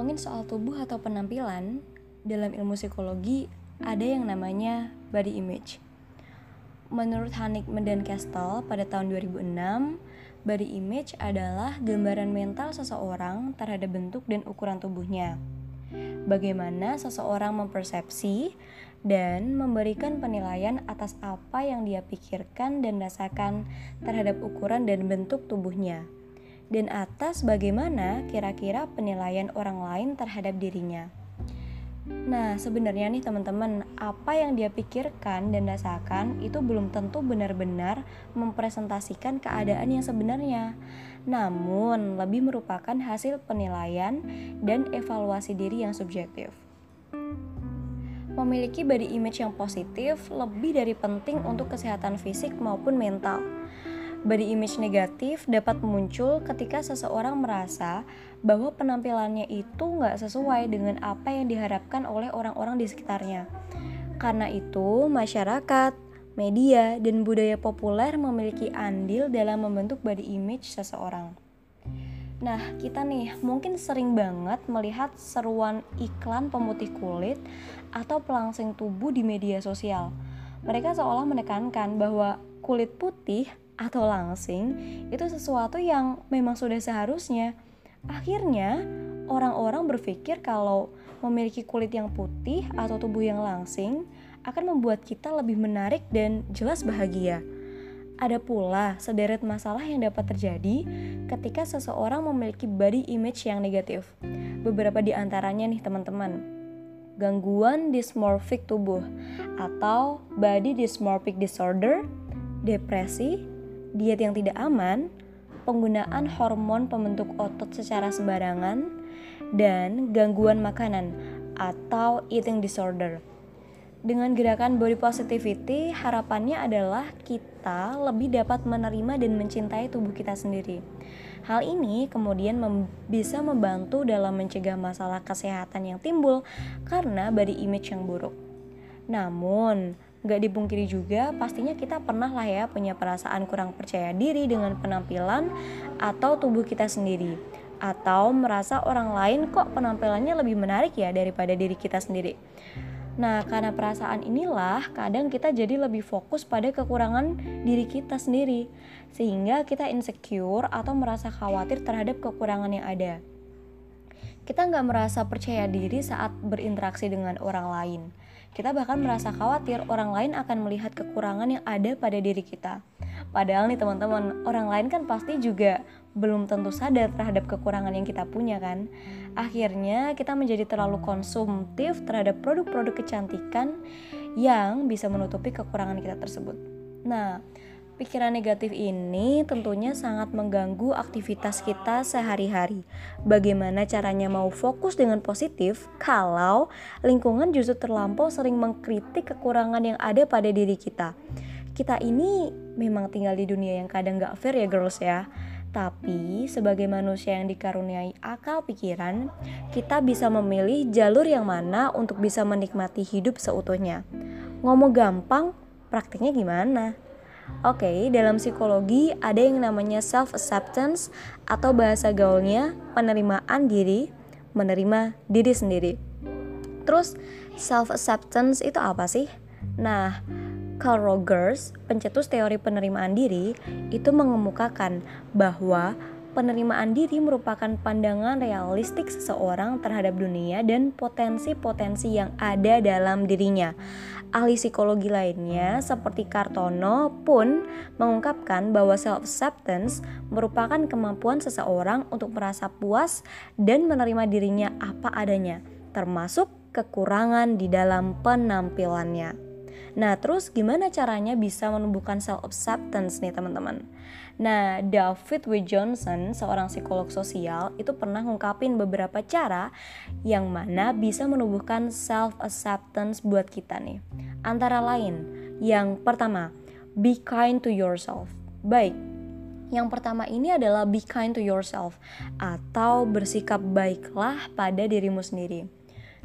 ngomongin soal tubuh atau penampilan, dalam ilmu psikologi ada yang namanya body image. Menurut Hanig dan Kestel pada tahun 2006, body image adalah gambaran mental seseorang terhadap bentuk dan ukuran tubuhnya. Bagaimana seseorang mempersepsi dan memberikan penilaian atas apa yang dia pikirkan dan rasakan terhadap ukuran dan bentuk tubuhnya dan atas bagaimana kira-kira penilaian orang lain terhadap dirinya. Nah, sebenarnya nih teman-teman, apa yang dia pikirkan dan rasakan itu belum tentu benar-benar mempresentasikan keadaan yang sebenarnya. Namun, lebih merupakan hasil penilaian dan evaluasi diri yang subjektif. Memiliki body image yang positif lebih dari penting untuk kesehatan fisik maupun mental Body image negatif dapat muncul ketika seseorang merasa bahwa penampilannya itu nggak sesuai dengan apa yang diharapkan oleh orang-orang di sekitarnya. Karena itu, masyarakat, media, dan budaya populer memiliki andil dalam membentuk body image seseorang. Nah, kita nih mungkin sering banget melihat seruan iklan pemutih kulit atau pelangsing tubuh di media sosial. Mereka seolah menekankan bahwa kulit putih atau langsing itu sesuatu yang memang sudah seharusnya. Akhirnya, orang-orang berpikir kalau memiliki kulit yang putih atau tubuh yang langsing akan membuat kita lebih menarik dan jelas bahagia. Ada pula sederet masalah yang dapat terjadi ketika seseorang memiliki body image yang negatif. Beberapa di antaranya nih teman-teman. Gangguan dysmorphic tubuh atau body dysmorphic disorder, depresi, diet yang tidak aman, penggunaan hormon pembentuk otot secara sembarangan, dan gangguan makanan atau eating disorder. Dengan gerakan body positivity, harapannya adalah kita lebih dapat menerima dan mencintai tubuh kita sendiri. Hal ini kemudian mem bisa membantu dalam mencegah masalah kesehatan yang timbul karena body image yang buruk. Namun, Gak dipungkiri juga, pastinya kita pernah lah ya punya perasaan kurang percaya diri dengan penampilan atau tubuh kita sendiri. Atau merasa orang lain kok penampilannya lebih menarik ya daripada diri kita sendiri. Nah, karena perasaan inilah kadang kita jadi lebih fokus pada kekurangan diri kita sendiri. Sehingga kita insecure atau merasa khawatir terhadap kekurangan yang ada. Kita nggak merasa percaya diri saat berinteraksi dengan orang lain kita bahkan merasa khawatir orang lain akan melihat kekurangan yang ada pada diri kita. Padahal nih teman-teman, orang lain kan pasti juga belum tentu sadar terhadap kekurangan yang kita punya kan. Akhirnya kita menjadi terlalu konsumtif terhadap produk-produk kecantikan yang bisa menutupi kekurangan kita tersebut. Nah, Pikiran negatif ini tentunya sangat mengganggu aktivitas kita sehari-hari. Bagaimana caranya mau fokus dengan positif kalau lingkungan justru terlampau sering mengkritik kekurangan yang ada pada diri kita. Kita ini memang tinggal di dunia yang kadang gak fair ya girls ya. Tapi sebagai manusia yang dikaruniai akal pikiran, kita bisa memilih jalur yang mana untuk bisa menikmati hidup seutuhnya. Ngomong gampang, praktiknya gimana? Oke, okay, dalam psikologi ada yang namanya self acceptance atau bahasa gaulnya penerimaan diri, menerima diri sendiri. Terus self acceptance itu apa sih? Nah, Carl Rogers, pencetus teori penerimaan diri, itu mengemukakan bahwa penerimaan diri merupakan pandangan realistik seseorang terhadap dunia dan potensi-potensi yang ada dalam dirinya. Ahli psikologi lainnya seperti Kartono pun mengungkapkan bahwa self-acceptance merupakan kemampuan seseorang untuk merasa puas dan menerima dirinya apa adanya, termasuk kekurangan di dalam penampilannya. Nah, terus gimana caranya bisa menumbuhkan self-acceptance nih teman-teman? Nah, David W. Johnson, seorang psikolog sosial, itu pernah ngungkapin beberapa cara yang mana bisa menumbuhkan self-acceptance buat kita nih. Antara lain, yang pertama, be kind to yourself. Baik, yang pertama ini adalah be kind to yourself atau bersikap baiklah pada dirimu sendiri.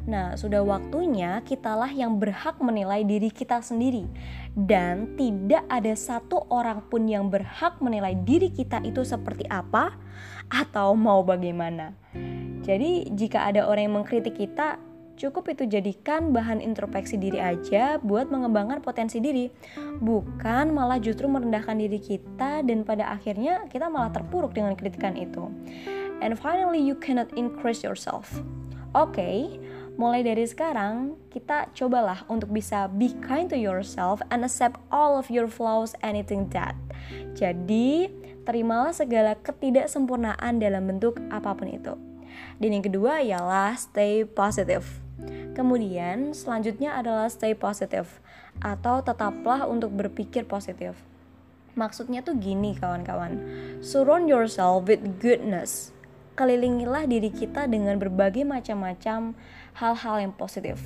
Nah, sudah waktunya kitalah yang berhak menilai diri kita sendiri dan tidak ada satu orang pun yang berhak menilai diri kita itu seperti apa atau mau bagaimana. Jadi, jika ada orang yang mengkritik kita, cukup itu jadikan bahan introspeksi diri aja buat mengembangkan potensi diri, bukan malah justru merendahkan diri kita dan pada akhirnya kita malah terpuruk dengan kritikan itu. And finally, you cannot increase yourself. Oke, okay, mulai dari sekarang kita cobalah untuk bisa be kind to yourself and accept all of your flaws anything that. Jadi, terimalah segala ketidaksempurnaan dalam bentuk apa pun itu. Dan yang kedua ialah stay positive. Kemudian selanjutnya adalah stay positive atau tetaplah untuk berpikir positif. Maksudnya tuh gini kawan-kawan. Surround yourself with goodness. Kelilingilah diri kita dengan berbagai macam-macam hal-hal yang positif.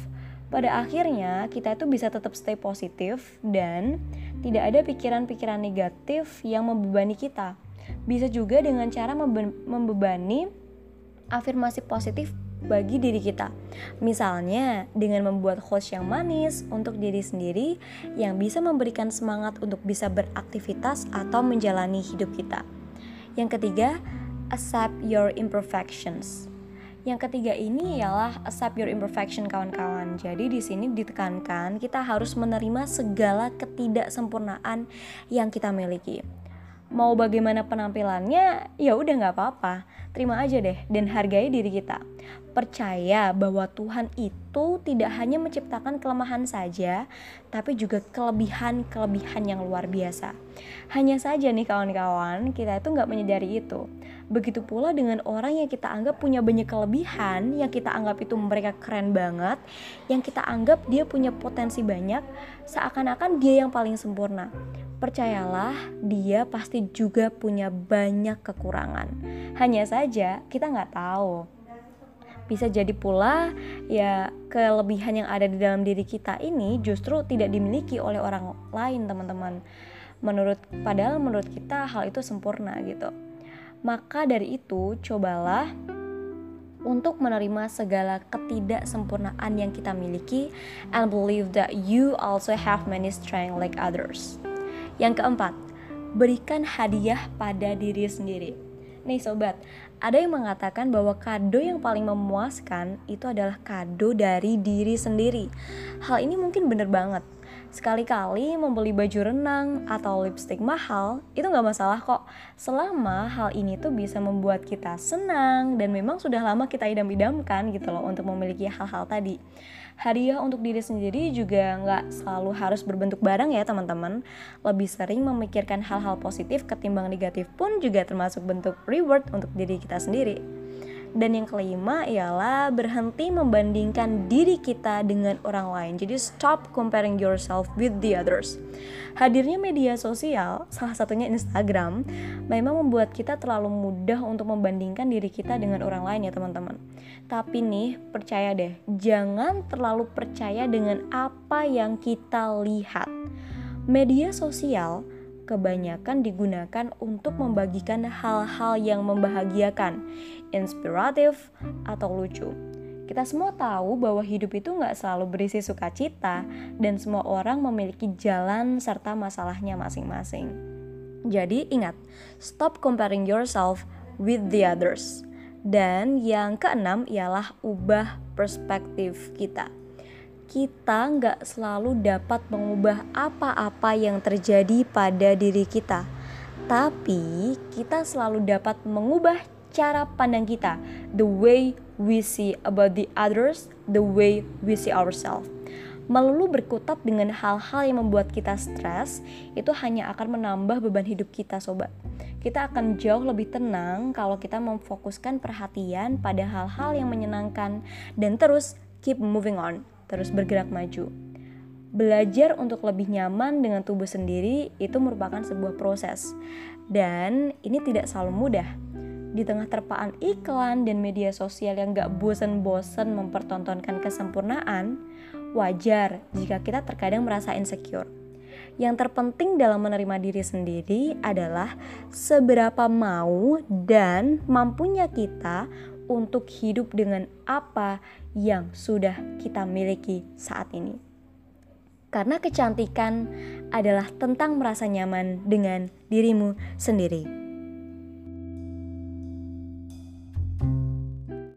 Pada akhirnya, kita itu bisa tetap stay positif dan tidak ada pikiran-pikiran negatif yang membebani kita. Bisa juga dengan cara membe membebani afirmasi positif bagi diri kita. Misalnya, dengan membuat host yang manis untuk diri sendiri yang bisa memberikan semangat untuk bisa beraktivitas atau menjalani hidup kita. Yang ketiga, accept your imperfections. Yang ketiga ini ialah accept your imperfection kawan-kawan. Jadi di sini ditekankan kita harus menerima segala ketidaksempurnaan yang kita miliki. Mau bagaimana penampilannya, ya udah nggak apa-apa. Terima aja deh dan hargai diri kita. Percaya bahwa Tuhan itu tidak hanya menciptakan kelemahan saja, tapi juga kelebihan-kelebihan yang luar biasa. Hanya saja nih kawan-kawan, kita itu nggak menyadari itu. Begitu pula dengan orang yang kita anggap punya banyak kelebihan, yang kita anggap itu mereka keren banget, yang kita anggap dia punya potensi banyak, seakan-akan dia yang paling sempurna. Percayalah, dia pasti juga punya banyak kekurangan. Hanya saja kita nggak tahu. Bisa jadi pula ya kelebihan yang ada di dalam diri kita ini justru tidak dimiliki oleh orang lain teman-teman. Menurut padahal menurut kita hal itu sempurna gitu. Maka dari itu, cobalah untuk menerima segala ketidaksempurnaan yang kita miliki and believe that you also have many strength like others. Yang keempat, berikan hadiah pada diri sendiri. Nih sobat, ada yang mengatakan bahwa kado yang paling memuaskan itu adalah kado dari diri sendiri. Hal ini mungkin bener banget Sekali-kali membeli baju renang atau lipstick mahal itu nggak masalah kok selama hal ini tuh bisa membuat kita senang dan memang sudah lama kita idam-idamkan gitu loh untuk memiliki hal-hal tadi. Hadiah untuk diri sendiri juga nggak selalu harus berbentuk barang ya teman-teman. Lebih sering memikirkan hal-hal positif ketimbang negatif pun juga termasuk bentuk reward untuk diri kita sendiri. Dan yang kelima ialah berhenti membandingkan diri kita dengan orang lain. Jadi stop comparing yourself with the others. Hadirnya media sosial, salah satunya Instagram, memang membuat kita terlalu mudah untuk membandingkan diri kita dengan orang lain ya teman-teman. Tapi nih, percaya deh, jangan terlalu percaya dengan apa yang kita lihat. Media sosial kebanyakan digunakan untuk membagikan hal-hal yang membahagiakan, inspiratif, atau lucu. Kita semua tahu bahwa hidup itu nggak selalu berisi sukacita dan semua orang memiliki jalan serta masalahnya masing-masing. Jadi ingat, stop comparing yourself with the others. Dan yang keenam ialah ubah perspektif kita kita nggak selalu dapat mengubah apa-apa yang terjadi pada diri kita, tapi kita selalu dapat mengubah cara pandang kita, the way we see about the others, the way we see ourselves. Melulu berkutat dengan hal-hal yang membuat kita stres, itu hanya akan menambah beban hidup kita, sobat. Kita akan jauh lebih tenang kalau kita memfokuskan perhatian pada hal-hal yang menyenangkan dan terus keep moving on terus bergerak maju. Belajar untuk lebih nyaman dengan tubuh sendiri itu merupakan sebuah proses, dan ini tidak selalu mudah. Di tengah terpaan iklan dan media sosial yang gak bosen-bosen mempertontonkan kesempurnaan, wajar jika kita terkadang merasa insecure. Yang terpenting dalam menerima diri sendiri adalah seberapa mau dan mampunya kita untuk hidup dengan apa yang sudah kita miliki saat ini. Karena kecantikan adalah tentang merasa nyaman dengan dirimu sendiri.